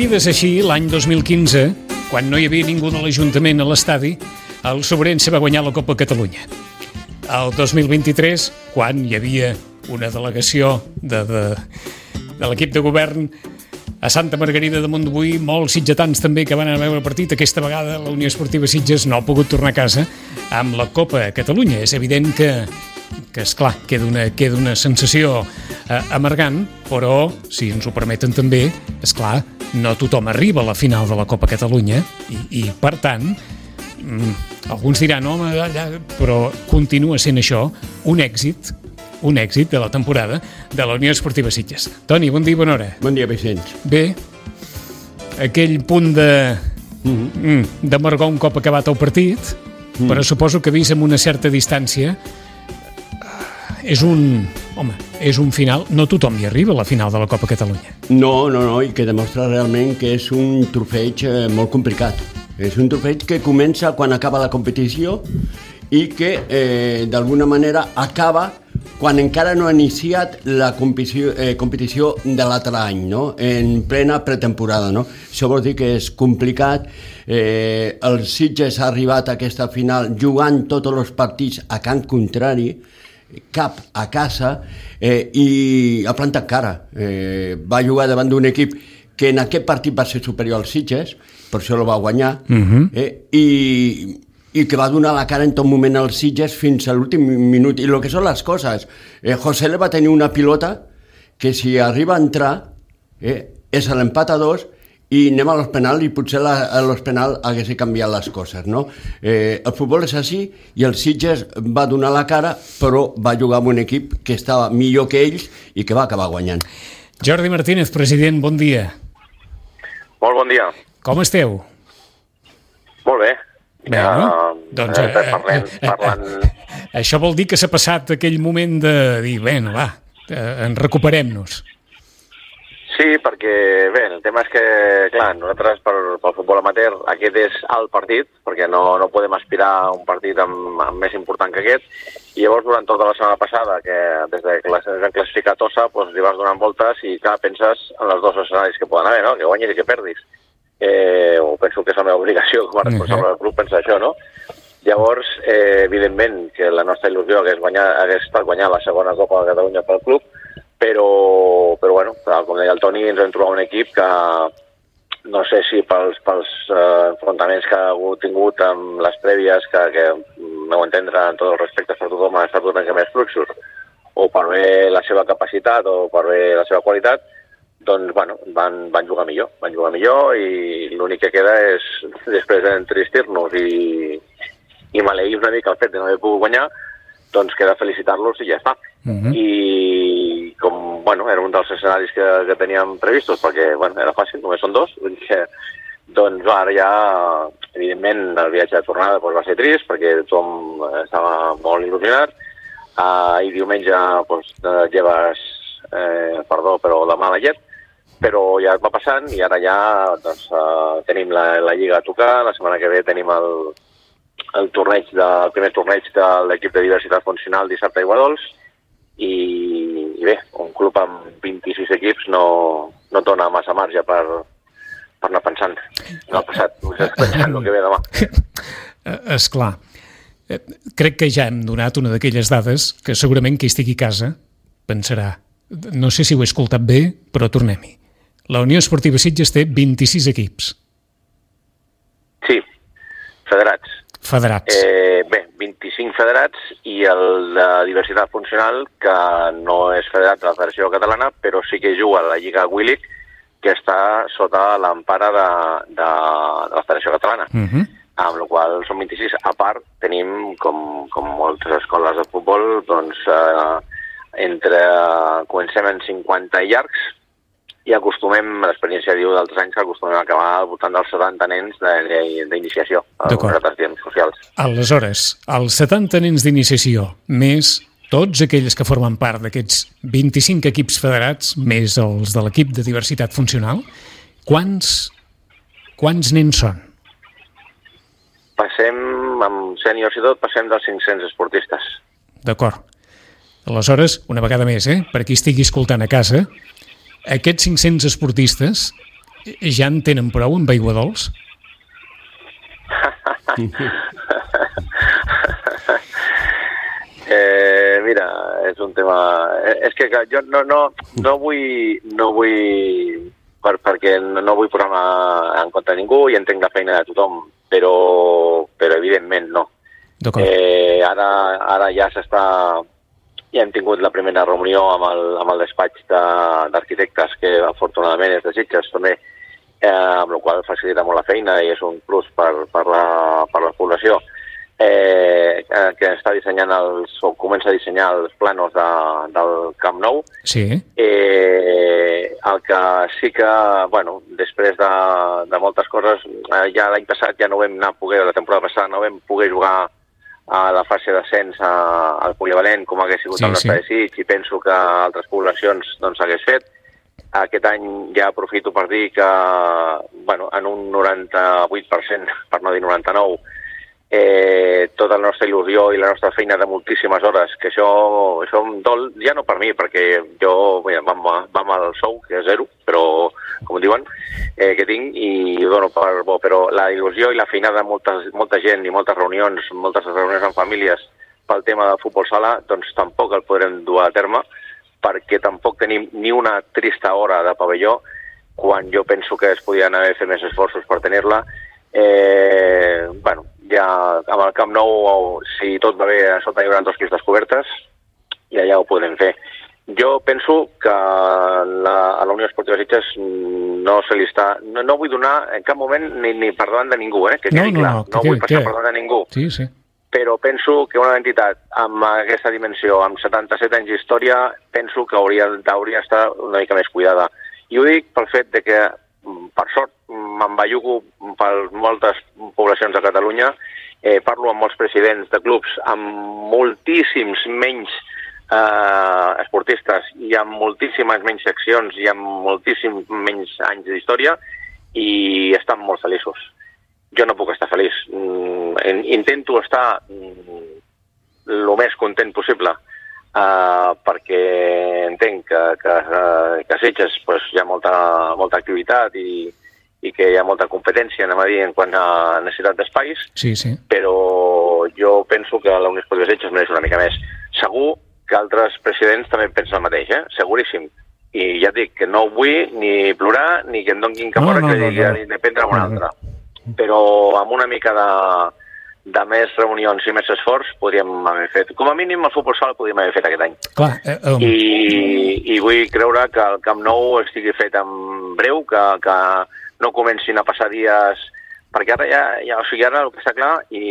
Vida és així, l'any 2015, quan no hi havia ningú de l'Ajuntament a l'estadi, el Sobrense va guanyar la Copa Catalunya. El 2023, quan hi havia una delegació de, de, de l'equip de govern a Santa Margarida de Montbui, molts sitgetans també que van anar a veure el partit. Aquesta vegada la Unió Esportiva Sitges no ha pogut tornar a casa amb la Copa Catalunya. És evident que, que és clar, queda una, queda una sensació eh, amargant, però, si ens ho permeten també, és clar, no tothom arriba a la final de la Copa Catalunya i, i per tant, mm, alguns diran, home, allà, però continua sent això un èxit un èxit de la temporada de la Unió Esportiva Sitges. Toni, bon dia i bona hora. Bon dia, Vicenç. Bé, aquell punt de mm, d'amargor un cop acabat el partit, mm. però suposo que vist amb una certa distància eh, és un... Home, és un final... No tothom hi arriba a la final de la Copa Catalunya. No, no, no, i que demostra realment que és un trofeig eh, molt complicat. És un trofeig que comença quan acaba la competició i que eh, d'alguna manera acaba quan encara no ha iniciat la competició, eh, competició de l'altre any, no? en plena pretemporada. No? Això vol dir que és complicat. Eh, el Sitges ha arribat a aquesta final jugant tots els partits a camp contrari, cap a casa, eh, i ha plantat cara. Eh, va jugar davant d'un equip que en aquest partit va ser superior al Sitges, per això el va guanyar, uh -huh. eh, i i que va donar la cara en tot moment als Sitges fins a l'últim minut. I el que són les coses, eh, José le va tenir una pilota que si arriba a entrar eh, és l'empat a dos i anem a l'hospital i potser la, a l'hospital hagués canviat les coses, no? Eh, el futbol és així i el Sitges va donar la cara però va jugar amb un equip que estava millor que ells i que va acabar guanyant. Jordi Martínez, president, bon dia. Molt bon dia. Com esteu? Molt bé. Bueno, ja, doncs, eh, eh, parlem, eh, eh, parlant... Això vol dir que s'ha passat aquell moment de dir, bueno, va, eh, en recuperem-nos. Sí, perquè, bé, el tema és que, clar, nosaltres per, pel futbol amateur aquest és el partit, perquè no, no podem aspirar a un partit amb, amb més important que aquest, i llavors durant tota la setmana passada, que des de que es van classificar Tossa, doncs li vas donant voltes i, clar, penses en els dos escenaris que poden haver, no?, que guanyis i que perdis eh, o penso que és la meva obligació com a responsable del club pensar això, no? Llavors, eh, evidentment, que la nostra il·lusió hagués, guanyar, hagués estat guanyar la segona Copa de Catalunya pel club, però, però bueno, com deia el Toni, ens hem trobat un equip que no sé si pels, pels eh, enfrontaments que ha tingut amb les prèvies, que, que no ho entendre en tots els respectes per tothom ha estat una mica més fluxos, o per bé la seva capacitat o per bé la seva qualitat, doncs bueno, van, van jugar millor, van jugar millor i l'únic que queda és després d'entristir-nos i, i maleir una mica el fet de no haver pogut guanyar, doncs queda felicitar-los i ja està. Uh -huh. I com, bueno, era un dels escenaris que, que teníem previstos, perquè, bueno, era fàcil, només són dos, vull dir que, doncs ara ja, evidentment, el viatge de tornada doncs, va ser trist, perquè tothom estava molt il·lusionat, uh, i diumenge doncs, lleves, eh, perdó, però la mala llet, però ja va passant i ara ja doncs, uh, tenim la, la Lliga a tocar, la setmana que ve tenim el, el torneig de, el primer torneig de l'equip de diversitat funcional dissabte a Iguadols i, i bé, un club amb 26 equips no, no dona massa marge per, per anar pensant en el passat, pensant el que ve demà. És clar. Eh, crec que ja hem donat una d'aquelles dades que segurament qui estigui a casa pensarà no sé si ho he escoltat bé, però tornem-hi. La Unió Esportiva Sitges té 26 equips. Sí, federats. Federats. Eh, bé, 25 federats i el de diversitat funcional, que no és federat de la Federació Catalana, però sí que juga a la Lliga Willic, que està sota l'empara de, de, de la Federació Catalana. Uh -huh. Amb la qual són 26. A part, tenim, com, com moltes escoles de futbol, doncs, eh, entre... Comencem en 50 llargs i acostumem, l'experiència diu d'altres anys, que acostumem a acabar al voltant dels 70 nens de- d'iniciació a les socials. Aleshores, els 70 nens d'iniciació, més tots aquells que formen part d'aquests 25 equips federats, més els de l'equip de diversitat funcional, quants, quants nens són? Passem, amb sèniors i tot, passem dels 500 esportistes. D'acord. Aleshores, una vegada més, eh, per qui estigui escoltant a casa, aquests 500 esportistes ja en tenen prou amb aigua dolç? Eh, mira, és un tema... eh, És que jo no, no, no vull... No vull per, perquè no, no vull posar en compte ningú i entenc la feina de tothom, però, però evidentment no. Eh, ara, ara ja s'està... Ja hem tingut la primera reunió amb el, amb el despatx de- d'arquitectes, que afortunadament és de Sitges també, eh, amb la qual facilita molt la feina i és un plus per, per, la, per la població, eh, eh, que està dissenyant els, o comença a dissenyar els planos de, del Camp Nou, Sí, Eh, el que sí que, bueno, després de, de moltes coses, eh, ja l'any passat ja no vam anar a poder, la temporada passada no vam poder jugar a la fase d'ascens al polivalent com hagués sigut Sí, el nostre sí. desig i penso que altres poblacions doncs hagués fet. Aquest any ja aprofito per dir que, bueno, en un 98%, per no dir 99%, eh, tota la nostra il·lusió i la nostra feina de moltíssimes hores, que això, això em dol, ja no per mi, perquè jo mira, vam, vam al sou, que és zero, però, com diuen, eh, que tinc, i dono per bo, però la il·lusió i la feina de molta, molta gent i moltes reunions, moltes reunions amb famílies pel tema de futbol sala, doncs tampoc el podrem dur a terme, perquè tampoc tenim ni una trista hora de pavelló, quan jo penso que es podien haver fet més esforços per tenir-la. Eh, bueno, ja amb el Camp Nou, si tot va bé, a sota hi haurà dos pistes cobertes i allà ho podem fer. Jo penso que la, a la Unió Esportiva Sitges no se li està... No, no vull donar en cap moment ni, ni per davant de ningú, eh? que No, quedi no, clar. no, que no vull passar que- per davant de ningú sí, sí. però penso que una entitat amb aquesta dimensió, amb 77 anys d'història, penso que hauria hauria d'estar una mica més cuidada. I ho dic pel fet de que, per sort, me'n bellugo per moltes poblacions de Catalunya, eh, parlo amb molts presidents de clubs amb moltíssims menys eh, esportistes i amb moltíssimes menys seccions i amb moltíssims menys anys d'història i estan molt feliços. Jo no puc estar feliç. Mm, in- intento estar mm, el més content possible uh, perquè entenc que, que, uh, que a Sitges pues, hi ha molta, molta activitat i, i que hi ha molta competència, anem a dir, en quant a necessitat d'espais, Sí, sí. però jo penso que la Unió Esportiva Sitges mereix una mica més. Segur que altres presidents també pensen el mateix, eh? seguríssim. I ja et dic que no vull ni plorar ni que em donguin cap No, hora no, que no, no. ni de prendre una No, no. altra. Però amb una mica de, de més reunions i més esforç podríem haver fet. Com a mínim el futbol sala podríem haver fet aquest any. Clar, eh, um, I, I vull creure que el Camp Nou estigui fet en breu, que, que no comencin a passar dies perquè ara ja, ja o sigui, ara el que està clar i,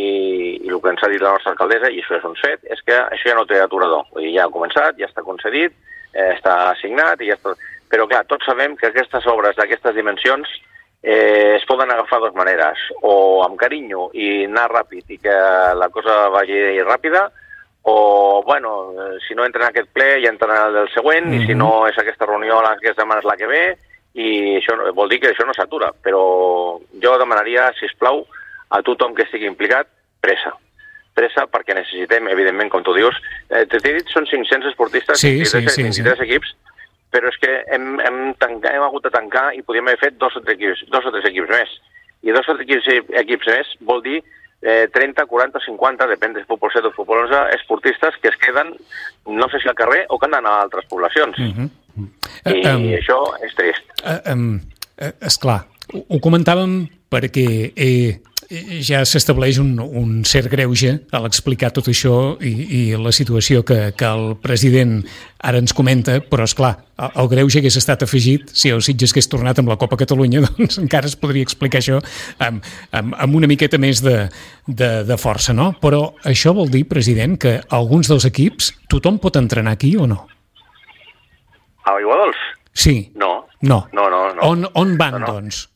i el que ens ha dit la nostra alcaldessa, i això és un fet, és que això ja no té aturador. Vull dir, ja ha començat, ja està concedit, eh, està assignat, i ja està... però clar, tots sabem que aquestes obres d'aquestes dimensions eh, es poden agafar dues maneres, o amb carinyo i anar ràpid i que la cosa vagi ràpida, o, bueno, eh, si no entra en aquest ple, ja entra en el del següent, i si Mhm. no és aquesta reunió la que es demana és la que ve, i això vol dir que això no s'atura. Però jo demanaria, si plau a tothom que estigui implicat, pressa. Pressa perquè necessitem, evidentment, com tu dius, eh, t'he dit, són 500 esportistes, Sí, 23, sí, sí, sí. 23 equips, però és que hem, hem, tancat, hem hagut de tancar i podríem haver fet dos o tres equips, dos o tres equips més. I dos o tres equips, equips més vol dir eh, 30, 40, 50, depèn de futbol 7 o futbol 11, esportistes que es queden, no sé si al carrer o que han d'anar a altres poblacions. mhm. I Eh, um, això és trist. Eh, um, eh, esclar, ho, ho comentàvem perquè eh, ja s'estableix un, un cert greuge a l'explicar tot això i, i la situació que, que el president ara ens comenta, però és clar, el, el greuge hagués estat afegit si el Sitges hagués tornat amb la Copa Catalunya, doncs encara es podria explicar això amb, amb, amb una miqueta més de, de, de força, no? Però això vol dir, president, que alguns dels equips tothom pot entrenar aquí o no? A Iguadols? Sí. No. No. No, no, no. On, on van, No, no. doncs?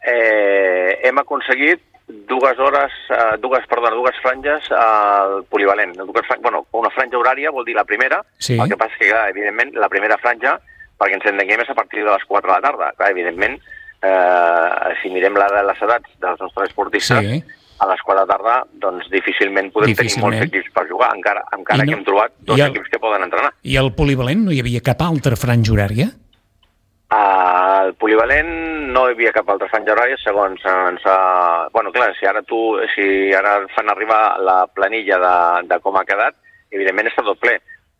Eh, hem aconseguit dues hores, eh, dues, perdona, dues franges al polivalent. Dues bueno, una franja horària vol dir la primera, Sí. el que passa és que, clar, evidentment, la primera franja, perquè ens entenguem, és a partir de les 4 de la tarda. Clar, evidentment, eh, si mirem la, les edats dels nostres esportistes, Sí. a les 4 de la tarda, doncs difícilment podem tenir Difícilment. molts equips per jugar, encara, encara I no- que hem trobat dos el- equips que poden entrenar. I al polivalent no hi havia cap altra franja horària? Al polivalent no hi havia cap altra franja horària, segons ens ha... Bueno, clar, si ara tu, si ara fan arribar la planilla de, de com ha quedat, evidentment està tot ple.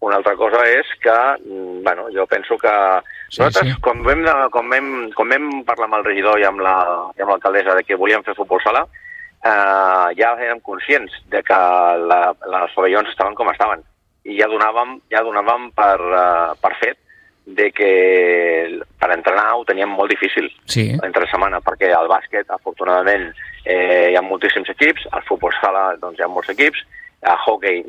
Una altra cosa és que, mm, bueno, jo penso que Sí, nosaltres, sí. Quan, vam, quan, vam, quan vam parlar amb el regidor i amb la- i amb l'alcaldessa de que volíem fer futbol sala, eh, ja érem conscients de que la, les pavellons estaven com estaven i ja donàvem, ja donàvem per, eh, per fet de que per entrenar ho teníem molt difícil Sí. entre setmana, perquè al bàsquet, afortunadament, eh, hi ha moltíssims equips, al futbol sala doncs, hi ha molts equips, a hockey,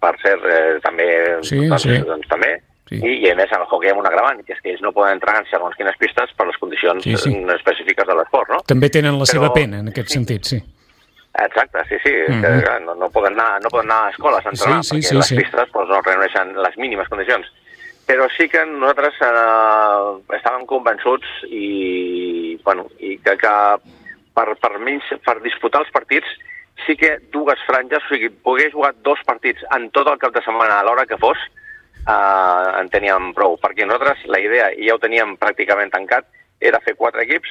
per cert, eh, també, Sí, doncs, sí. doncs, també, Sí. i, i a més al hockey hi ha un agravant, que és que ells no poden entrar en segons quines pistes per les condicions Sí, sí. eh, específiques de l'esport, no? També tenen la Però- seva pena, en aquest sentit, sí. Exacte, sí, sí, mm. -hmm. que clar, no, no, poden anar, no poden anar a escoles a entrenar Sí, sí, perquè sí, les sí. pistes doncs, no reuneixen les mínimes condicions. Però sí que nosaltres eh, estàvem convençuts i, bueno, i que, que per, per, menys, per disputar els partits sí que dues franges, o sigui, poder jugar dos partits en tot el cap de setmana a l'hora que fos, eh, en teníem prou. Perquè nosaltres la idea, i ja ho teníem pràcticament tancat, era fer quatre equips,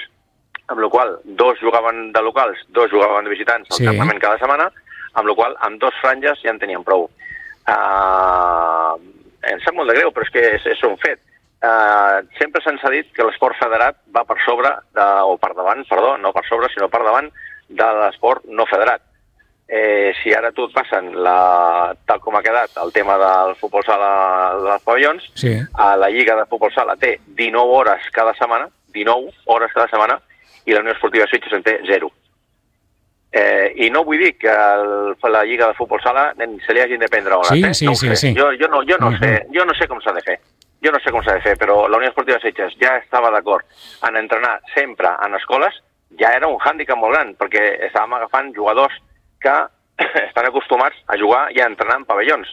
amb la qual dos jugaven de locals, dos jugaven de visitants Sí. alternament cada setmana, amb la qual amb dos franges ja en teníem prou. Uh, em sap molt de greu, però és que és, és un fet. Uh, sempre se'ns ha dit que l'esport federat va per sobre, de, o per davant, perdó, no per sobre, sinó per davant de l'esport no federat. Eh, si ara tu et passen, la, tal com ha quedat, el tema del futbol sala dels pavellons, Sí. a la Lliga de Futbol Sala té 19 hores cada setmana, 19 hores cada setmana, i la Unió Esportiva Sitges en té 0. Eh, I no vull dir que el, la Lliga de Futbol Sala se li hagin de prendre hores. Sí, eh? sí, no sí, sé. sí. Jo, jo, no, jo, no Mhm. sé, jo no sé com s'ha de fer. Jo no sé com s'ha de fer, però la Unió Esportiva Sitges ja estava d'acord en entrenar sempre en escoles, ja era un hàndicap molt gran, perquè estàvem agafant jugadors que estan acostumats a jugar i a entrenar en pavellons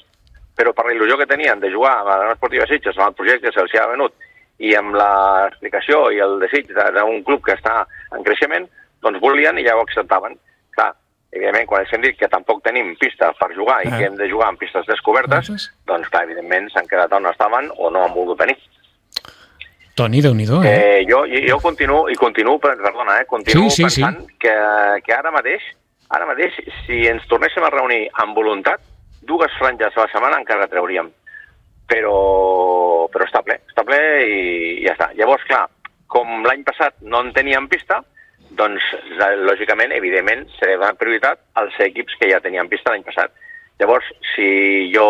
però per la il·lusió que tenien de jugar a la Unió Esportiva Sitges, amb el projecte que se'ls ha venut, i amb l'explicació i el desig de- d'un club que està en creixement, doncs volien i ja ho acceptaven. Clar, evidentment, quan els hem dit que tampoc tenim pista per jugar i Ah. que hem de jugar en pistes descobertes, Doncs- doncs clar, evidentment s'han quedat on estaven o no han volgut venir. Toni, déu nhi eh? Eh, jo, jo continuo, i continuo, per- perdona, eh, continuo Sí, sí, sí. pensant Que, que ara mateix, ara mateix, si ens tornéssim a reunir amb voluntat, dues franges a la setmana encara trauríem. Però, però està ple, està ple i ja està. Llavors, clar, com l'any passat no en teníem pista, doncs, lògicament, evidentment, se li dona prioritat als equips que ja tenien pista l'any passat. Llavors, si jo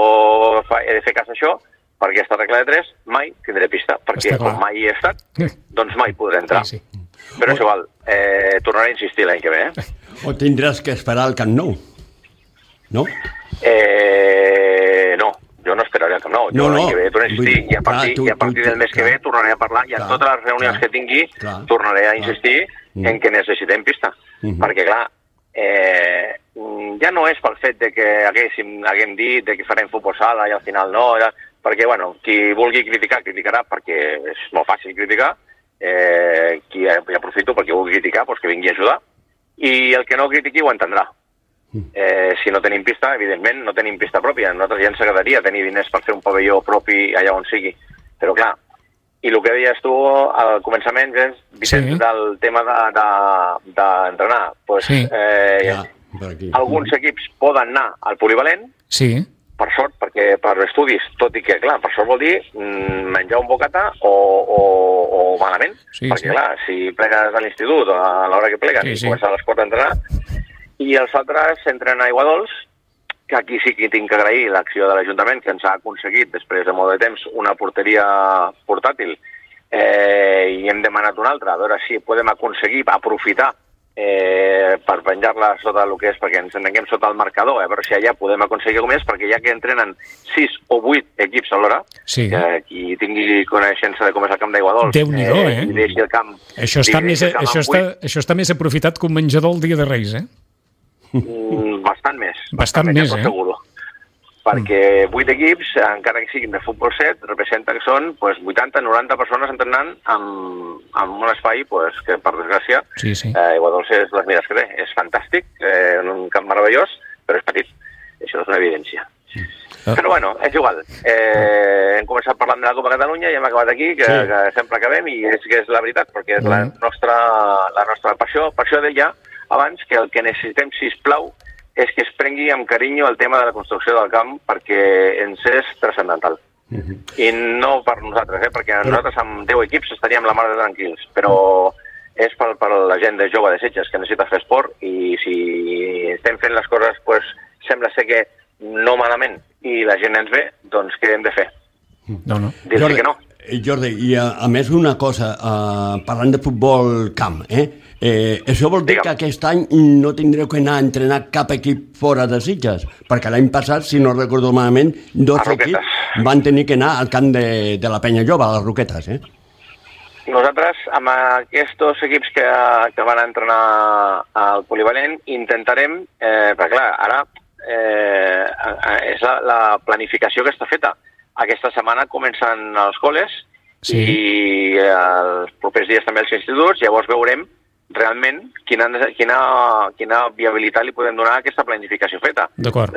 fa, he de fer cas a això, per aquesta regla de 3, mai tindré pista, perquè com mai hi he estat, doncs mai podré entrar. Sí, sí. Però és igual, eh, tornaré a insistir l'any que ve. Eh? O tindràs que esperar al Camp Nou. No? Eh, no, jo no esperaré Camp Nou. Jo No, l'any no. que ve tornaré a insistir Vull i a partir, clar, tu- i a partir tu- del mes que clar. ve tornaré a parlar i en Clar, totes les reunions clar, que tingui clar, tornaré a clar. insistir Mm. en que necessitem pista. Mhm. Perquè, clar, eh, ja no és pel fet de que haguéssim, haguem dit de que farem futbol sala i al final no, ja, perquè, bueno, qui vulgui criticar, criticarà perquè és molt fàcil criticar, eh, qui ja aprofito perquè vulgui criticar, doncs que vingui a ajudar, i el que no critiqui ho entendrà. Eh, si no tenim pista, evidentment, no tenim pista pròpia. A nosaltres ja ens agradaria tenir diners per fer un pavelló propi allà on sigui. Però, clar, i el que deies tu al començament, Vicenç, Vicenç Sí. del tema d'entrenar, de, de, pues, Sí. eh, Ja, aquí. alguns equips poden anar al polivalent, Sí, per sort, perquè per estudis, tot i que, clar, per sort vol dir mm, menjar un bocata o, o, o malament. Sí, perquè, sí. clar, si plegues a l'institut a l'hora que plegues Sí, i sí. comences a les 4 a entrenar, i els altres entren a Iguadols, que aquí sí que tinc que agrair l'acció de l'Ajuntament, que ens ha aconseguit, després de molt de temps, una porteria portàtil, eh, i hem demanat una altra, a veure si podem aconseguir aprofitar eh, per penjar-la sota el que és, perquè ens entenguem sota el marcador, a veure si allà podem aconseguir alguna més, perquè ja que entrenen 6 o 8 equips alhora, Sí. que qui tingui coneixença de com és el camp d'aigua dolç, Déu-n'hi-do, eh? i deixi el camp... Això està, més, això, està, això està més aprofitat que un menjador el dia de Reis, eh? Mm, bastant més. Bastant més, eh? asseguro. Perquè vuit equips, encara que siguin de futbol 7, representa que són pues, 80-90 persones entrenant en, en un espai pues, que, per desgràcia, Sí, sí. eh, Iguadols és les mires que té. És fantàstic, eh, en un camp meravellós, però és petit. Això és una evidència. Ah. Però bueno, és igual. Eh, hem començat parlant de la Copa Catalunya i hem acabat aquí, que, Sí. sí. que sempre acabem, i és que és la veritat, perquè és la Mm. nostra, la nostra passió. Per això deia abans que el que necessitem, si plau, és que es prengui amb carinyo el tema de la construcció del camp perquè ens és transcendental. I no per nosaltres, eh? perquè nosaltres amb 10 equips estaríem la mar de tranquils, però és per, per la gent de jove de Setges que necessita fer esport i si estem fent les coses, pues, sembla ser que no malament i la gent ens ve, doncs què hem de fer? No, no. Dir-li que no. eh, Jordi, i a, a més una cosa, uh, parlant de futbol camp, eh? Eh, això vol dir Digue'm. que aquest any no tindreu que anar a entrenar cap equip fora de Sitges, perquè l'any passat, si no recordo malament, dos equips van tenir que anar al camp de, de la Penya Jove, a les Roquetes, eh? Nosaltres, amb aquests equips que, que van entrenar al polivalent, intentarem, eh, perquè clar, ara eh, és la, la planificació que està feta. Aquesta setmana comencen els col·les Sí. i els propers dies també els instituts, llavors veurem realment quina, quina, quina viabilitat li podem donar a aquesta planificació feta.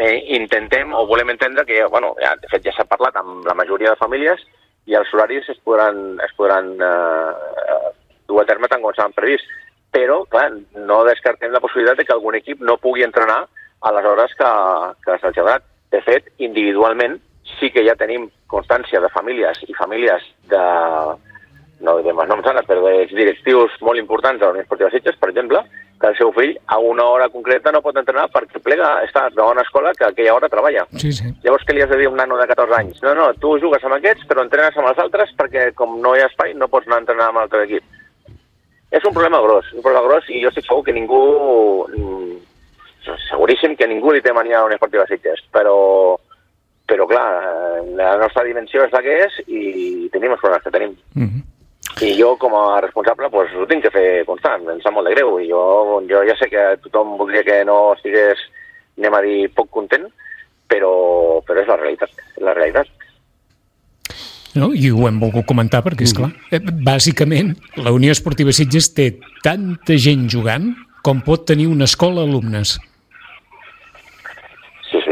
Eh, intentem o volem entendre que, bueno, ja, de fet ja s'ha parlat amb la majoria de famílies i els horaris es podran, es podran eh, dur a terme tant com s'han previst. Però, clar, no descartem la possibilitat de que algun equip no pugui entrenar a les hores que, que se'ls ha donat. De fet, individualment, sí que ja tenim constància de famílies i famílies de, no direm els noms ara, però de directius molt importants de la Unió Esportiva Sitges, per exemple, que el seu fill a una hora concreta no pot entrenar perquè plega, està a una escola que a aquella hora treballa. Sí, sí. Llavors, què li has de dir a un nano de 14 anys? No, no, tu jugues amb aquests, però entrenes amb els altres perquè, com no hi ha espai, no pots anar a entrenar amb l'altre equip. És un problema gros, un problema gros, i jo estic segur que ningú... Seguríssim que ningú li té mania a Unió Esportiva Sitges, però, però clar, la nostra dimensió és la que és i tenim els problemes que tenim. Mm -hmm. I jo, com a responsable, pues, ho tinc que fer constant, em sap molt de greu. I jo, jo ja sé que tothom voldria que no estigués, anem a dir, poc content, però, però és la realitat, és la realitat. No? I ho hem volgut comentar perquè, és clar, eh, bàsicament, la Unió Esportiva Sitges té tanta gent jugant com pot tenir una escola alumnes.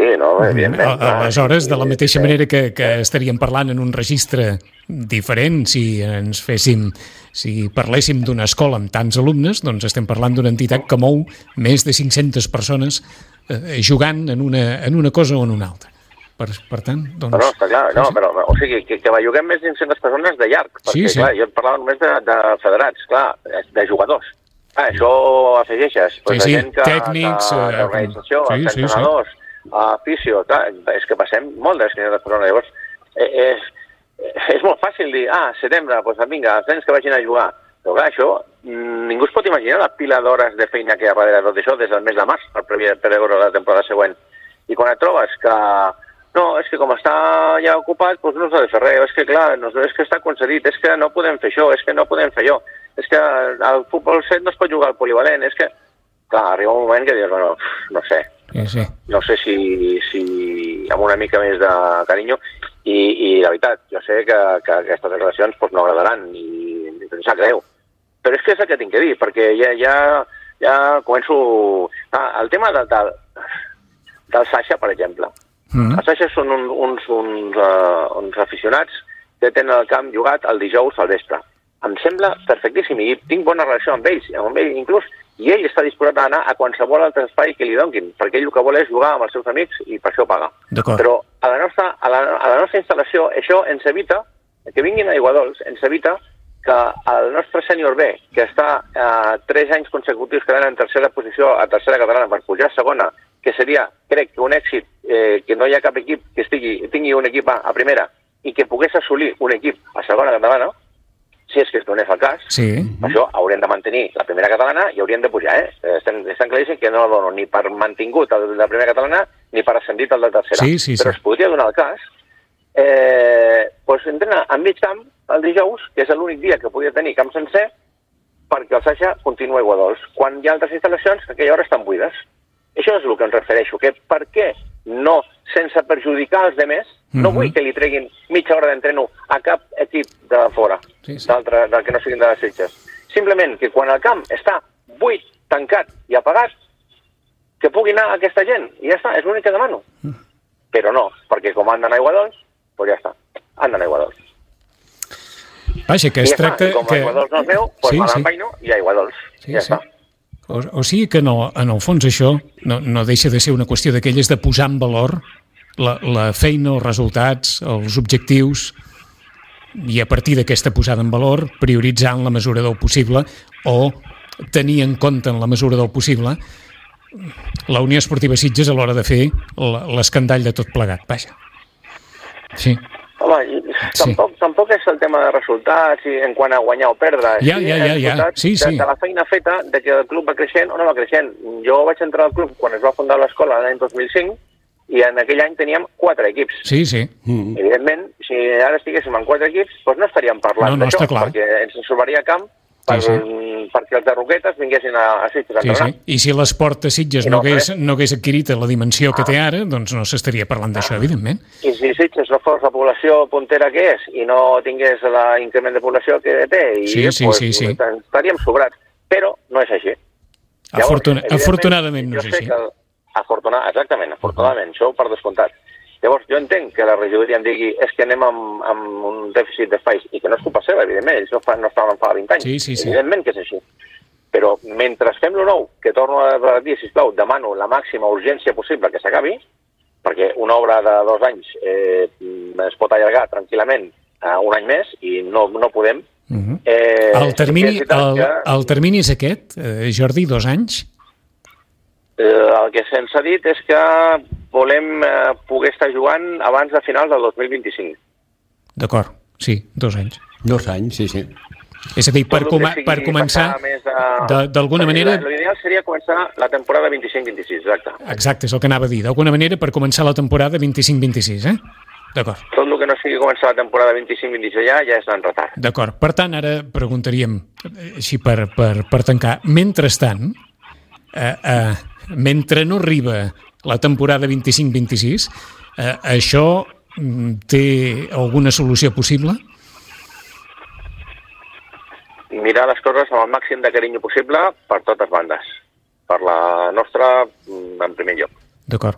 Sí, no, evidentment. A-. Aleshores, de la mateixa manera que, que estaríem parlant en un registre diferent si ens féssim, si parléssim d'una escola amb tants alumnes, doncs estem parlant d'una entitat que mou més de 500 persones eh, jugant en una, en una cosa o en una altra. Per, per tant, doncs... No, està clar, no, però, o sigui, que, que belluguem més de 500 persones de llarg, perquè, Sí, sí. clar, jo parlava només de, de federats, clar, de jugadors. Ah, això afegeixes, doncs, Sí, sí, gent que, tècnics, eh, sí, sí, sí. Sí. fisio, clar, és que passem molt de 500 persones, llavors, eh, és, és molt fàcil dir, ah, setembre, doncs vinga, els nens que vagin a jugar, però clar, això, mm, ningú es pot imaginar la pila d'hores de feina que hi ha darrere de tot això des del mes de març per preveure la temporada següent. I quan et trobes que no, és que com està ja ocupat, doncs no s'ha de fer res, és que clar, no, és que està concedit, és que no podem fer això, és que no podem fer allò, és que al futbol set no es pot jugar al polivalent, és que... Clar, arriba un moment que dius, bueno, no sé, Sí, sí. no sé si, si amb una mica més de carinyo i, i la veritat, jo sé que, que aquestes declaracions doncs, no agradaran i, i em sap greu, però és que és el que tinc que dir, perquè ja, ja, ja començo... Ah, el tema del, del, del Sasha, per exemple, Mm. els Sasha són un, uns, uns, uh, uns aficionats que tenen el camp jugat el dijous al vespre. Em sembla perfectíssim i tinc bona relació amb ells, amb ell inclús, i ell està disposat a anar a qualsevol altre espai que li donguin, perquè ell el que vol és jugar amb els seus amics i per això paga. Però a la, nostra, a, la, a la nostra instal·lació això ens evita, que vinguin a Iguadols, ens evita que el nostre sènior B, que està eh, tres anys consecutius quedant en tercera posició a tercera catalana per pujar a segona, que seria, crec, que un èxit eh, que no hi ha cap equip que estigui, tingui un equip a, a primera i que pogués assolir un equip a segona catalana, si és que es donés el cas, Sí. això haurien de mantenir la primera catalana i haurien de pujar, eh? Estan, estan claríssim que no la dono ni per mantingut el de la primera catalana ni per ascendit el de tercera. Sí, sí, Però sí. es podria donar el cas eh, doncs entrena a mig camp el dijous, que és l'únic dia que podia tenir camp sencer, perquè el Sasha continua a Iguadols, quan hi ha altres instal·lacions que aquella hora estan buides. Això és el que em refereixo, que per què no, sense perjudicar els demés, no Mhm. vull que li treguin mitja hora d'entreno a cap equip de fora, Sí, sí. d'altre, del que no siguin de les Sitges. Simplement que quan el camp està buit, tancat i apagat, que pugui anar aquesta gent, i ja està, és l'únic que demano. Mm. Però no, perquè com han d'anar a Iguadols, doncs ja està, han d'anar a Iguadols. Vaja, que es ja tracta... està, i com que... a Iguadols no és meu, doncs Sí, sí, sí. sí. i a Iguadols, Sí, ja sí. està. O, o sigui que no, en el fons això no, no deixa de ser una qüestió d'aquelles de posar en valor la, la feina, els resultats, els objectius i a partir d'aquesta posada en valor prioritzar en la mesura del possible o tenir en compte en la mesura del possible la Unió Esportiva Sitges a l'hora de fer l'escandall de tot plegat. Vaja. Sí. Home, i Sí. tampoc, tampoc és el tema de resultats i en quant a guanyar o perdre. Ja, Sí, ja, ja, ja. Sí, sí. De, de la feina feta, de que el club va creixent o no va creixent. Jo vaig entrar al club quan es va fundar l'escola l'any 2005 i en aquell any teníem quatre equips. Sí, sí. Mm. Evidentment, si ara estiguéssim en quatre equips, doncs no estaríem parlant No, no, d'això, està clar. perquè ens sobraria camp per, Sí, perquè els de Roquetes vinguessin a, a Sitges Sí, sí. I si l'esport de Sitges I no no, hagués, res. no hagués adquirit la dimensió que té ara, doncs no s'estaria parlant d'això, evidentment. I si Sitges no fos la població puntera que és i no tingués l'increment de població que té, i, Sí, sí, pues, sí, sí. estaríem sobrats. Però no és així. Afortuna evidentment, afortunadament no jo és sé així. Que, el- afortuna, exactament, afortunadament, això per descomptat. Llavors, jo entenc que la regidoria em digui és que anem amb, amb un dèficit d'espais, i que no és culpa seva, evidentment, ells no, fa, no estaven fa 20 anys. Sí, sí, sí. Evidentment que és així. Però mentre fem lo nou, que torno a dir, sisplau, demano la màxima urgència possible que s'acabi, perquè una obra de dos anys eh, es pot allargar tranquil·lament a un any més i no, no podem. Mhm. Eh, El termini, el, el termini és aquest, eh, Jordi, dos anys? Eh, el que se'ns ha dit és que volem eh, poder estar jugant abans de finals del 2025. D'acord, sí, dos anys. Dos anys, sí, sí. És a dir, per, sigui per començar, d'alguna manera... la- L'ideal seria començar la temporada 25-26, exacte. Exacte, és el que anava a dir. D'alguna manera, per començar la temporada 25-26, eh? D'acord. Tot el que no sigui començar la temporada 25-26 ja, ja és en retard. D'acord. Per tant, ara preguntaríem, eh, així per, per, per tancar, mentrestant, eh, eh, mentre no arriba la temporada 25-26, eh, això mm, té alguna solució possible? Mirar les coses amb el màxim de carinyo possible per totes bandes. Per la nostra, mm, en primer lloc. D'acord.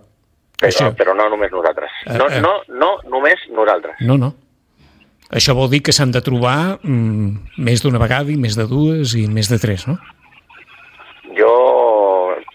Però, Això, però no només nosaltres. Eh, No, eh. no, no només nosaltres. no, no. Això vol dir que s'han de trobar mm, més d'una vegada i més de dues i més de tres, no?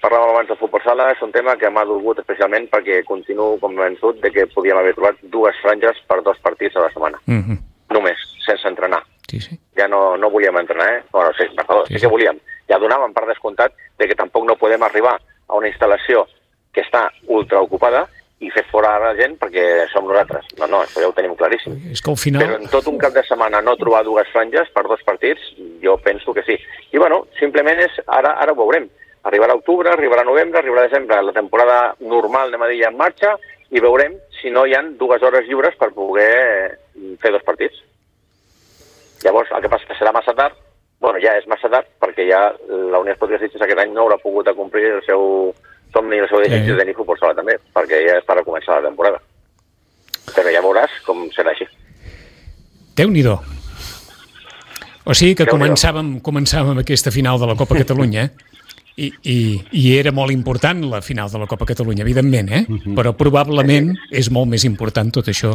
Parlàvem abans de futbol sala, és un tema que m'ha dolgut especialment perquè continuo convençut de que podíem haver trobat dues franges per dos partits a la setmana. Mm -hmm. Només, sense entrenar. Sí, sí. Ja no, no volíem entrenar, eh? Bueno, sí, perdó, Sí, sí, sí. que volíem. Ja donàvem per descomptat de que tampoc no podem arribar a una instal·lació que està ultraocupada i fer fora la gent perquè som nosaltres. No, no, això ja ho tenim claríssim. És que al final... Però en tot un cap de setmana no trobar dues franges per dos partits, jo penso que sí. I bueno, simplement és, ara, ara ho veurem. Arribarà octubre, arribarà novembre, arribarà desembre, la temporada normal, anem a dir, ja en marxa, i veurem si no hi han dues hores lliures per poder eh, fer dos partits. Llavors, el que passa que serà massa tard, bueno, ja és massa tard, perquè ja la Unió Esportiva Sitges aquest any no haurà pogut acomplir el seu somni i el seu desig Eh. de tenir futbol sala també, perquè ja és per a començar la temporada. Però ja veuràs com serà així. Déu-n'hi-do. O sigui que començàvem, començàvem aquesta final de la Copa Catalunya i, i, i era molt important la final de la Copa Catalunya, evidentment, eh? però probablement és molt més important tot això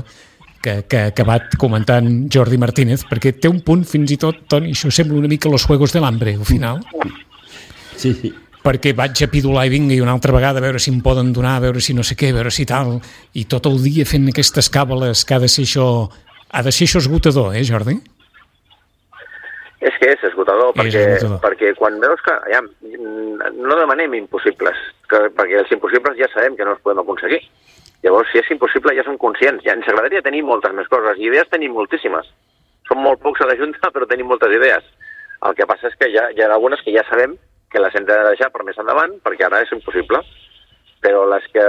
que, que ha acabat comentant Jordi Martínez, perquè té un punt fins i tot, Toni, això sembla una mica los Juegos del Hambre, al final, Sí, sí. perquè vaig a pidolar i vingui una altra vegada a veure si em poden donar, a veure si no sé què, a veure si tal, i tot el dia fent aquestes càbales que ha de ser això, ha de ser això esgotador, eh, Jordi? És que és esgotador, És perquè, esgotador. perquè quan veus que... Ja, no demanem impossibles, que, perquè els impossibles ja sabem que no els podem aconseguir. Llavors, si és impossible, ja som conscients. Ja ens agradaria tenir moltes més coses. I idees tenim moltíssimes. Som molt pocs a la Junta, però tenim moltes idees. El que passa és que ja, hi ha algunes que ja sabem que les hem de deixar per més endavant, perquè ara és impossible. Però les que,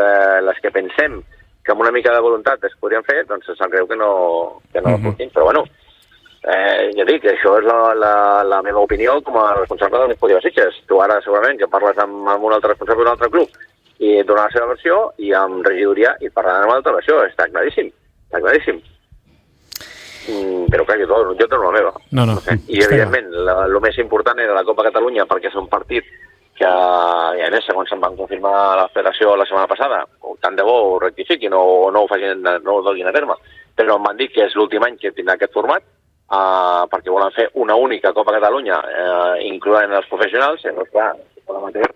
les que pensem que amb una mica de voluntat es podrien fer, doncs se'ns greu que no, que no Mhm. uh -huh. Però bueno, eh, ja dic, això és la, la, la meva opinió com a responsable de l'Esportiva Sitges. Tu ara segurament que parles amb, amb un altre responsable d'un altre club i et dona la seva versió i amb regidoria i parlaran amb l'altra versió, està claríssim, està claríssim. Mm, però clar, jo, jo dono la meva. No, no, sé. I evidentment, el més important era la Copa Catalunya perquè és un partit que, i a més, segons se'n van confirmar la federació la setmana passada, o tant de bo ho rectifiquin o no ho facin, no ho donin a terme, però em van dir que és l'últim any que tindrà aquest format, uh, perquè volen fer una única Copa Catalunya, uh, incloent els professionals, i llavors, clar, per amateur,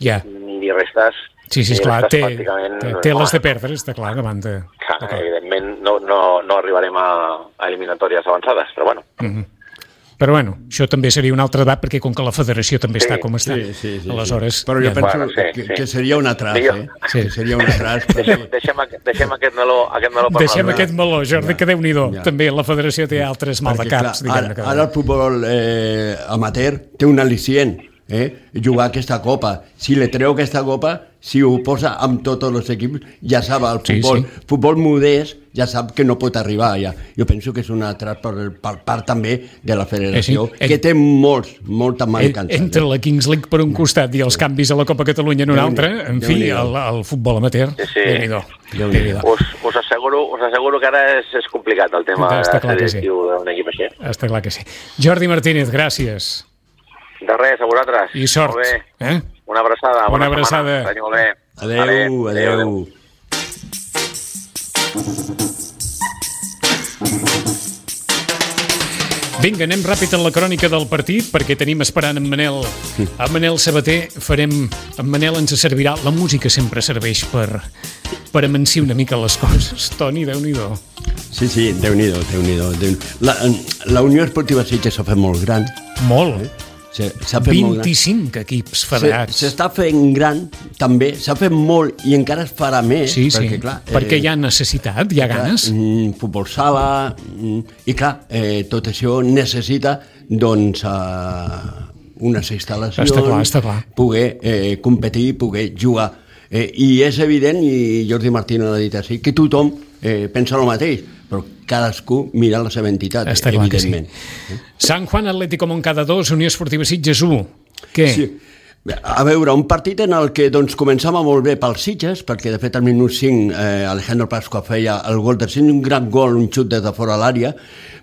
Ja. ni restes... Sí, sí, esclar, té, té, té les de perdre, està clar, davant de... Clar, evidentment no, no, no arribarem a, a eliminatòries avançades, però bueno, Mhm. Però bueno, això també seria un altre debat perquè com que la federació també Sí, està com està, Sí, sí, sí, aleshores... sí. Però jo ja- penso Bueno, sí, que, sí. que seria un atras, eh? Sí. Que seria un atras. deixem, perquè- deixem, aqu- deixem aquest meló, aquest meló per Deixem aquest meló, Jordi, que déu nhi Ja. També la federació té altres mal de Perquè, clar, diguem-ne. ara, ara el futbol eh, amateur té un al·licient, eh? jugar aquesta copa. Si li treu aquesta copa, si ho posa amb tots els equips, ja sap, el Sí, futbol, sí. futbol modest ja sap que no pot arribar allà. Jo penso que és un atrat per, per part també de la federació, Eh, sí. que té molts, molta mancança. Entre la Kings League per un costat i els canvis a la Copa Catalunya en un altre, en fi, el, el futbol amateur, Sí, sí. déu-n'hi-do. Déu-n'hi-do. Déu-n'hi-do. Us, us, asseguro, us asseguro que ara és, és complicat el tema Està de clar ser que sí. directiu d'un equip així. Està clar que sí. Jordi Martínez, gràcies. De res, a vosaltres. I sort. Molt bé. Eh? Una abraçada. Una bona abraçada. setmana. Vagi molt bé. Adeu, adeu. Vinga, anem ràpid en la crònica del partit perquè tenim esperant en Manel en Manel Sabater farem en Manel ens servirà, la música sempre serveix per, per amansir una mica les coses Toni, déu nhi Sí, sí, Déu-n'hi-do, Déu-n'hi-do. Déu la, la Unió Esportiva Sitges s'ha fet molt gran. molt, S'ha gran. 25 equips Se- federats S'està fent gran, també, s'ha fet molt i encara es farà més. sí, sí, perquè, clar, perquè hi ha necessitat, hi ha ganes Mm, futbol sala, mm, i clar, eh, tot això necessita, doncs, eh, unes instal·lacions... Està clar, està clar. Poder eh, competir, poder jugar. Eh, I és evident, i Jordi Martín l'ha dit així, que tothom eh, pensa el mateix, però cadascú mira la seva entitat, Està que sí. evidentment. Sant Juan Atlético Moncada 2, Unió Esportiva Sitges 1 què? Sí. A veure, un partit en el que doncs, començava molt bé pels Sitges, perquè de fet al minut 5 eh, Alejandro Pascua feia el gol de 5, un gran gol, un xut des de fora l'àrea.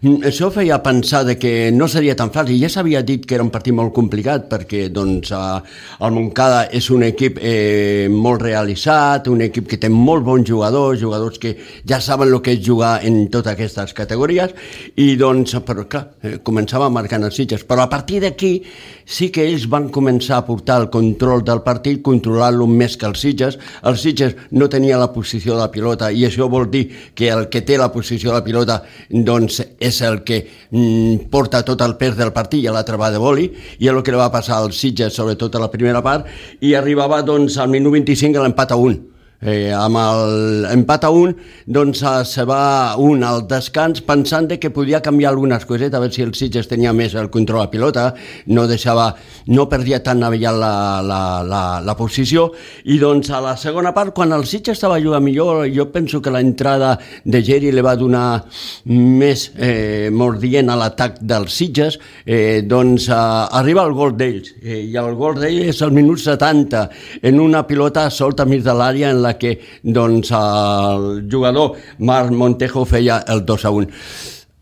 Mm, Això feia pensar de que no seria tan fàcil. Ja s'havia dit que era un partit molt complicat, perquè doncs, eh, el Moncada és un equip eh, molt realitzat, un equip que té molt bons jugadors, jugadors que ja saben el que és jugar en totes aquestes categories, i doncs, però clar, eh, començava marcant els Sitges. Però a partir d'aquí sí que ells van començar a portar el control del partit, controlar-lo més que els Sitges. Els Sitges no tenia la posició de la pilota i això vol dir que el que té la posició de la pilota doncs és el que mm, porta tot el pes del partit i l'altre va de boli i és el que li va passar als Sitges sobretot a la primera part i arribava doncs al minut 25 a l'empat a 1 Eh, amb l'empat a un, doncs eh, se va un al descans pensant que podia canviar algunes cosetes, a veure si el Sitges tenia més el control de pilota, no deixava, no perdia tan aviat la, la, la, la posició, i doncs a la segona part, quan el Sitges estava jugant millor, jo penso que l'entrada de Geri li va donar més eh, mordient a l'atac dels Sitges, eh, doncs eh, arriba el gol d'ells, eh, i el gol d'ells és al minut 70, en una pilota solta mig de l'àrea en la que doncs, el jugador Marc Montejo feia el 2 a 1.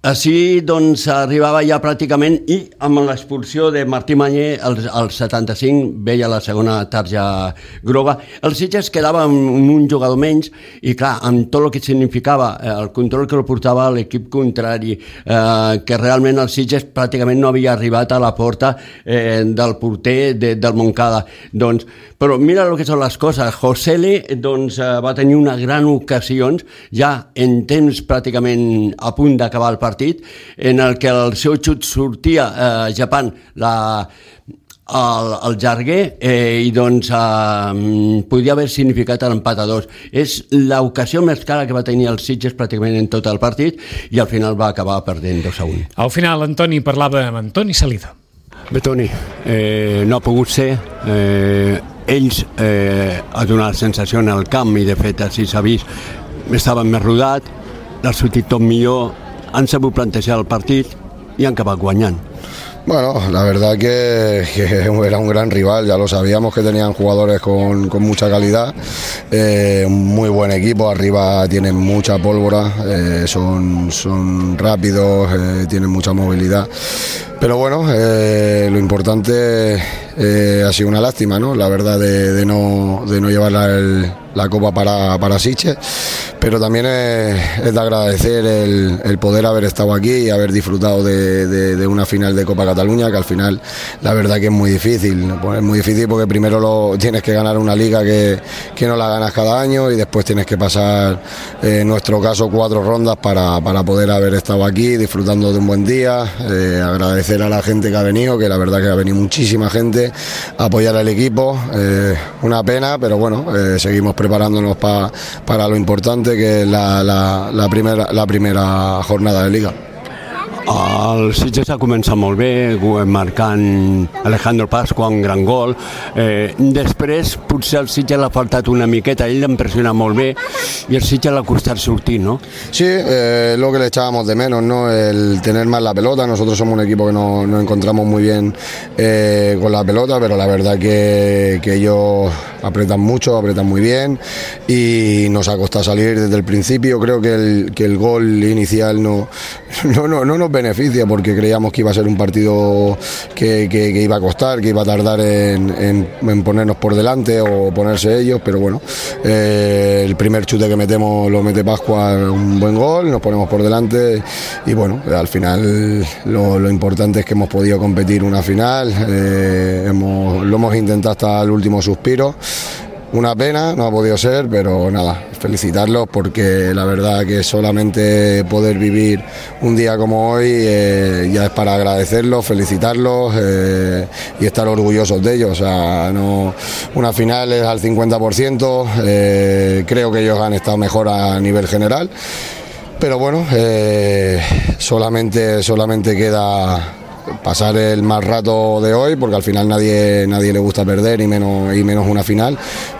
Així doncs arribava ja pràcticament i amb l'expulsió de Martí Manyer al, al 75 veia la segona tarja groga. El Sitges quedava amb un jugador menys i clar, amb tot el que significava eh, el control que el portava l'equip contrari, eh, que realment el Sitges pràcticament no havia arribat a la porta eh, del porter de, del Moncada. Doncs, però mira el que són les coses. Josele doncs, eh, va tenir una gran ocasions ja en temps pràcticament a punt d'acabar el partit partit en el que el seu xut sortia eh, japant la, el, el Jarguer eh, i doncs eh, podria haver significat l'empat a dos. És l'ocasió més cara que va tenir el Sitges pràcticament en tot el partit i al final va acabar perdent 2 a 1. Al final Antoni parlava amb Antoni Salido. Bé, Toni, eh, no ha pogut ser. Eh, ells eh, ha donat la sensació en el camp i de fet així s'ha vist estaven més rodat, l'ha sortit tot millor, han sabut plantejar el partit i han acabat guanyant. Bueno, la verdad que, que, era un gran rival, ya lo sabíamos que tenían jugadores con, con mucha calidad, eh, muy buen equipo, arriba tienen mucha pólvora, eh, son, son rápidos, eh, tienen mucha movilidad. Pero bueno, eh, lo importante eh, ha sido una lástima, ¿no? La verdad de, no, de no llevar la, copa para, para Siche, pero también es, es de agradecer el, poder haber estado aquí y haber disfrutado de, una final de Copa Cataluña, que al final la verdad que es muy difícil, pues es muy difícil porque primero lo, tienes que ganar una liga que, que no la ganas cada año y después tienes que pasar, eh, en nuestro caso, cuatro rondas para, para poder haber estado aquí disfrutando de un buen día, eh, agradecer a la gente que ha venido, que la verdad que ha venido muchísima gente a apoyar al equipo. Eh, una pena, pero bueno, eh, seguimos preparándonos pa, para lo importante que es la, la, la, primera, la primera jornada de liga. El Sitges ha començat molt bé, marcant Alejandro Pasqua un gran gol. Eh, després, potser el Sitges l'ha faltat una miqueta, ell l'ha impressionat molt bé i el Sitges l'ha costat sortir, ¿no? Sí, eh, lo que le echábamos de menos, ¿no? El tener más la pelota. Nosotros somos un equipo que nos no encontramos muy bien eh, con la pelota, pero la verdad que, que ellos apretan mucho, apretan muy bien y nos ha costado salir desde el principio. Creo que el, que el gol inicial no, no, no, no nos beneficia porque creíamos que iba a ser un partido que, iba a costar, que iba a tardar en, ponernos por delante o ponerse ellos, pero bueno, eh, el primer chute que metemos lo mete Pascua, un buen gol, nos ponemos por delante y bueno, al final lo, importante es que hemos podido competir una final, eh, lo hemos intentado hasta el último suspiro. Una pena, no ha podido ser, pero nada, felicitarlos porque la verdad que solamente poder vivir un día como hoy eh, ya es para agradecerlos, felicitarlos eh, y estar orgullosos de ellos. O sea, no, una final es al 50%, eh, creo que ellos han estado mejor a nivel general, pero bueno, eh, solamente, solamente queda pasar el mal rato de hoy, porque al final nadie, nadie le gusta perder y menos, y menos una final,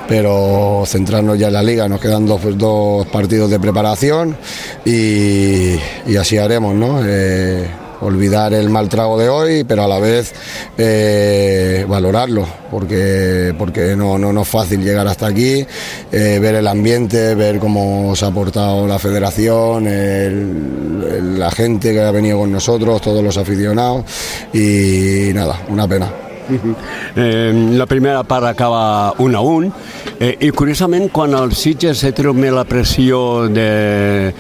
pero centrarnos ya en la liga, nos quedan dos, dos partidos de preparación y, así haremos, ¿no? Eh, olvidar el mal trago de hoy, pero a la vez eh, valorarlo, porque, porque no, no, no, es fácil llegar hasta aquí, eh, ver el ambiente, ver cómo se ha portado la federación, la gente que ha venido con nosotros, todos los aficionados, y nada, una pena. Eh, la primera part acaba 1 a 1 eh, i curiosament el Sitges se treu la pressió de,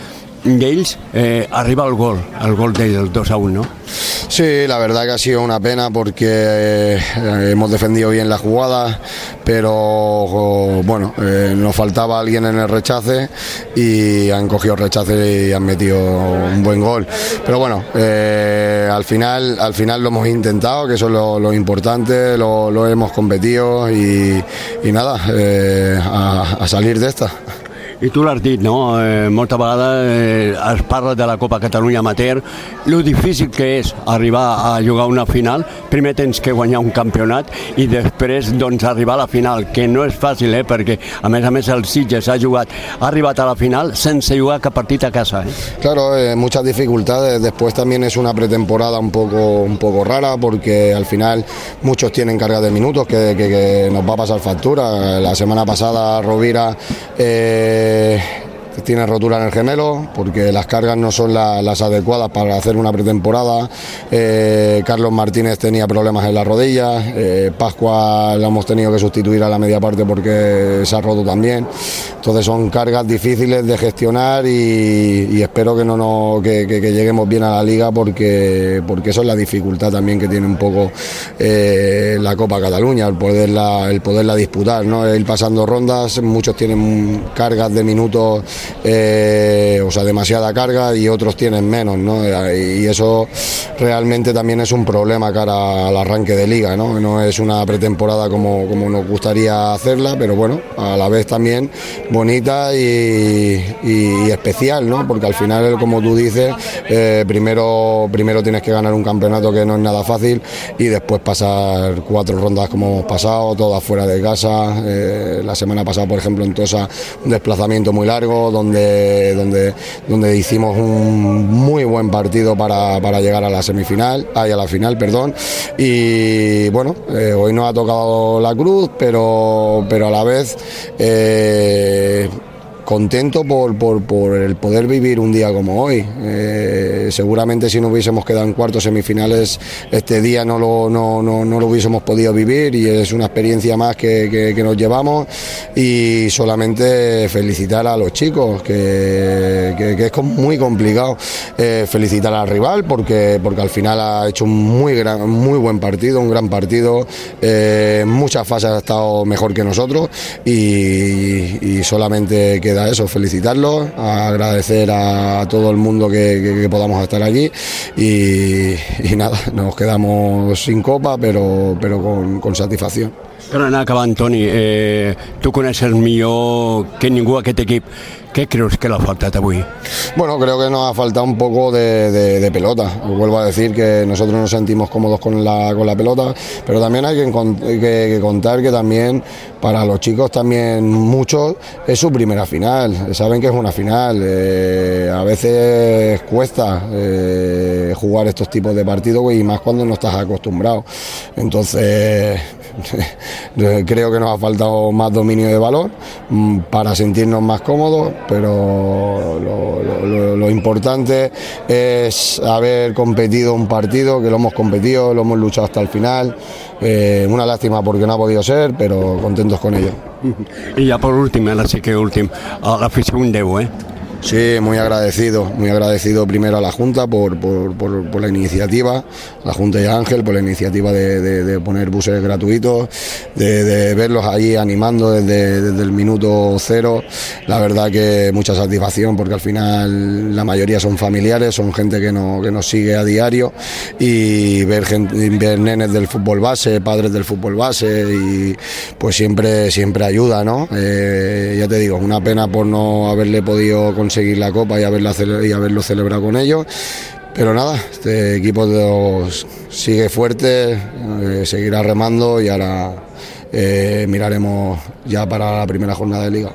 d'ells eh, arriba el gol, el gol del 2 a 1, ¿no? Sí, la verdad que ha sido una pena porque eh, hemos defendido bien la jugada, pero bueno, eh, nos faltaba alguien en el rechace y han cogido el rechace y han metido un buen gol. Pero bueno, al final al final lo hemos intentado, que eso es lo, importante, lo, hemos competido y, nada, a salir de esta. I tu l'has dit, no? Eh, molta vegada eh, es parla de la Copa Catalunya Amateur, lo difícil que és arribar a jugar una final, primer tens que guanyar un campionat i després doncs arribar a la final, que no és fàcil, eh? perquè a més a més el Sitges ha jugat, ha arribat a la final sense jugar cap partit a casa. Eh? Claro, eh, muchas dificultades, después también es una pretemporada un poco, un poco rara porque al final muchos tienen carga de minutos que, que, que nos va a pasar factura. La semana pasada Rovira eh, É, tiene rotura en el gemelo porque las cargas no son la, las adecuadas para hacer una pretemporada. Eh, Carlos Martínez tenía problemas en la rodilla. Eh, Pascua la hemos tenido que sustituir a la media parte porque se ha roto también. Entonces son cargas difíciles de gestionar y, espero que no que, que, lleguemos bien a la liga porque, porque eso es la dificultad también que tiene un poco eh, la Copa Cataluña, el poderla, el poderla disputar, ¿no? ir pasando rondas. Muchos tienen cargas de minutos eh, o sea, demasiada carga y otros tienen menos, ¿no? Y eso realmente también es un problema cara al arranque de liga, ¿no? No es una pretemporada como, como nos gustaría hacerla, pero bueno, a la vez también bonita y, especial, ¿no? Porque al final, como tú dices, eh, primero, primero tienes que ganar un campeonato que no es nada fácil y después pasar cuatro rondas como hemos pasado, todas fuera de casa. Eh, la semana pasada, por ejemplo, en Tosa, un desplazamiento muy largo donde, donde, donde hicimos un muy buen partido para, para llegar a la semifinal, ay, a la final, perdón. Y bueno, eh, hoy no ha tocado la cruz, pero, pero a la vez eh, contento por, por, por, el poder vivir un día como hoy. Eh, seguramente si no hubiésemos quedado en cuartos semifinales este día no lo, no, no, no lo hubiésemos podido vivir y es una experiencia más que, que, que nos llevamos y solamente felicitar a los chicos, que, que es muy complicado eh, felicitar al rival porque, porque al final ha hecho un muy, gran, muy buen partido, un gran partido, eh, en muchas fases ha estado mejor que nosotros y, y solamente que queda eso, felicitarlos, agradecer a todo el mundo que, podamos estar allí y, nada, nos quedamos sin copa però, però con, con satisfacció. Per anar acabant, Toni, eh, tu coneixes millor que ningú aquest equip. ¿Qué crees que le ha faltado hoy? Bueno, creo que nos ha faltado un poco de, de, pelota. Vuelvo a decir que nosotros nos sentimos cómodos con la, con la pelota, pero también hay que, que, que, contar que también para los chicos también muchos es su primera final. Saben que es una final. Eh, a veces cuesta eh, jugar estos tipos de partidos y más cuando no estás acostumbrado. Entonces creo que nos ha faltado más dominio de valor mm, para sentirnos más cómodos, pero lo, importante es haber competido un partido, que lo hemos competido, lo hemos luchado hasta el final. Eh, una lástima porque no ha podido ser, pero contentos con ello. Y ya por último, ahora sí que último, a la afición ¿eh? Sí, muy agradecido, muy agradecido primero a la Junta por, por, por, por la iniciativa, la Junta y Ángel por la iniciativa de, de, poner buses gratuitos, de, verlos allí animando desde, desde el minuto cero. La verdad que mucha satisfacción porque al final la mayoría son familiares, son gente que, no, que nos sigue a diario y ver, gente, ver nenes del fútbol base, padres del fútbol base y pues siempre, siempre ayuda, ¿no? Eh, ya te digo, una pena por no haberle podido conseguir conseguir la copa y, haberla, y haberlo celebrado con ellos. Pero nada, este equipo los sigue fuerte, eh, seguirá remando y ahora eh, miraremos ya para la primera jornada de liga.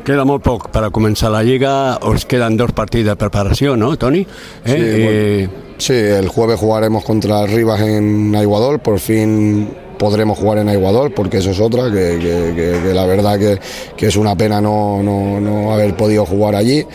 Queda molt poc per a començar la Lliga, os quedan dos partits de preparació, ¿no, Toni? Eh? Sí, eh... sí, el jueves jugaremos contra Rivas en Aiguadol, por fin podremos jugar en Aiguador, porque eso es otra, que, la verdad que, es una pena no, no, no haber podido jugar allí.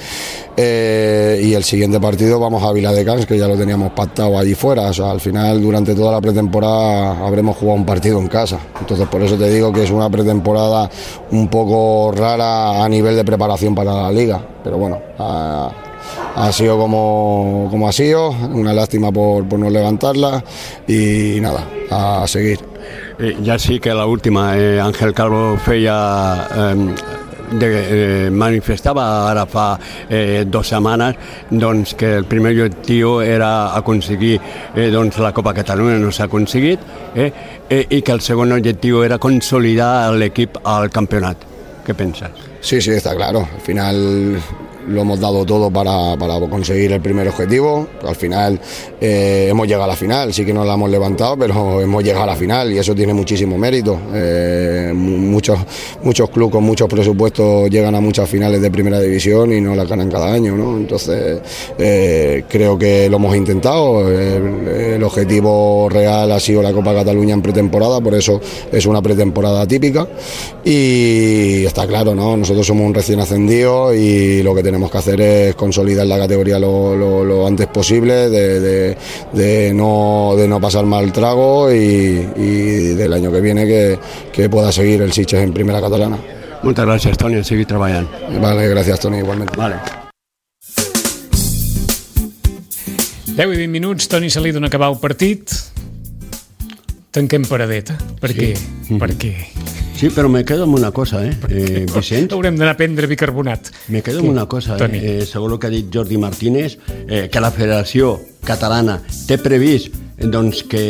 Eh, y el siguiente partido vamos a Vila de Cans, que ya lo teníamos pactado allí fuera. Al final, durante toda la pretemporada, habremos jugado un partido en casa. Entonces, por eso te digo que es una pretemporada un poco rara a nivel de preparación para la liga. Pero bueno, ha sido como, como ha sido, una lástima por, por no levantarla y nada, a seguir. Eh, ja sí que l'última, eh, Àngel Calvo feia... Eh, de, eh, manifestava ara fa eh, dues setmanes doncs, que el primer objectiu era aconseguir eh, doncs, la Copa Catalunya, no s'ha aconseguit, eh, eh, i que el segon objectiu era consolidar l'equip al campionat. ¿Qué piensas? Sí, sí, está claro. Al final lo hemos dado todo para, para conseguir el primer objetivo. Al final eh, hemos llegado a la final, sí que no la hemos levantado, pero hemos llegado a la final y eso tiene muchísimo mérito. Eh, muchos, muchos clubes con muchos presupuestos llegan a muchas finales de primera división y no las ganan cada año. ¿no? Entonces eh, creo que lo hemos intentado. El, el, objetivo real ha sido la Copa Cataluña en pretemporada, por eso es una pretemporada típica. Y está claro, ¿no? nosotros somos un recién ascendido y lo que tenemos tenemos que hacer es consolidar la categoría lo, lo, lo antes posible, de, de, de, no, de no pasar mal trago y, y del año que viene que, que pueda seguir el Sitges en primera catalana. Muchas gracias, Toni, seguir trabajando. Vale, gracias, Toni, igualmente. Vale. 10 i 20 minuts, Toni Salí dona acabar el partit. Tanquem paradeta. Per sí. què? Mm -hmm. Per què? Sí, però me quedo amb una cosa, eh, eh Vicenç? Haurem d'anar a prendre bicarbonat. Me quedo amb una cosa, Toni. eh, eh, segons el que ha dit Jordi Martínez, eh, que la Federació Catalana té previst eh, doncs, que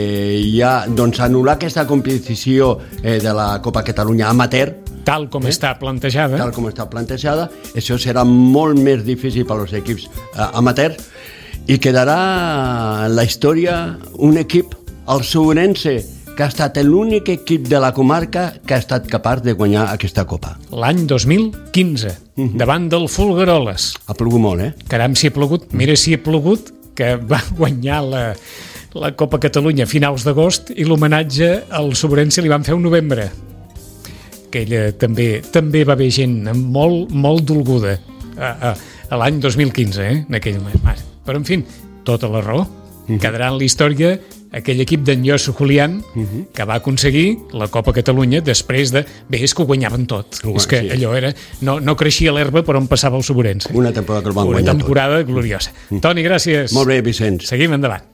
hi ha, doncs, anul·lar aquesta competició eh, de la Copa Catalunya amateur, Tal com està plantejada. tal com està plantejada, això serà molt més difícil per als equips eh, amateurs i quedarà en la història un equip, el Sourense, que ha estat l'únic equip de la comarca que ha estat capaç de guanyar aquesta Copa. L'any 2015, Mhm. davant del Fulgaroles. Ha plogut molt, eh? Caram, si ha plogut. Mira si ha plogut, que va guanyar la, la Copa Catalunya a finals d'agost i l'homenatge al Sobrense li van fer un novembre. Aquella també també va haver gent molt, molt dolguda a, a, a l'any 2015, eh? en aquell moment. Però, en fi, tota la raó. Quedarà en la història aquell equip d'en Josu Julián que va aconseguir la Copa Catalunya després de... Bé, és que ho guanyaven tot. Ho és que sí. allò era... No, no creixia l'herba per on passava el Sobrense. Una temporada que el van Una guanyar tot. temporada gloriosa. Toni, gràcies. Molt bé, Vicenç. Seguim endavant.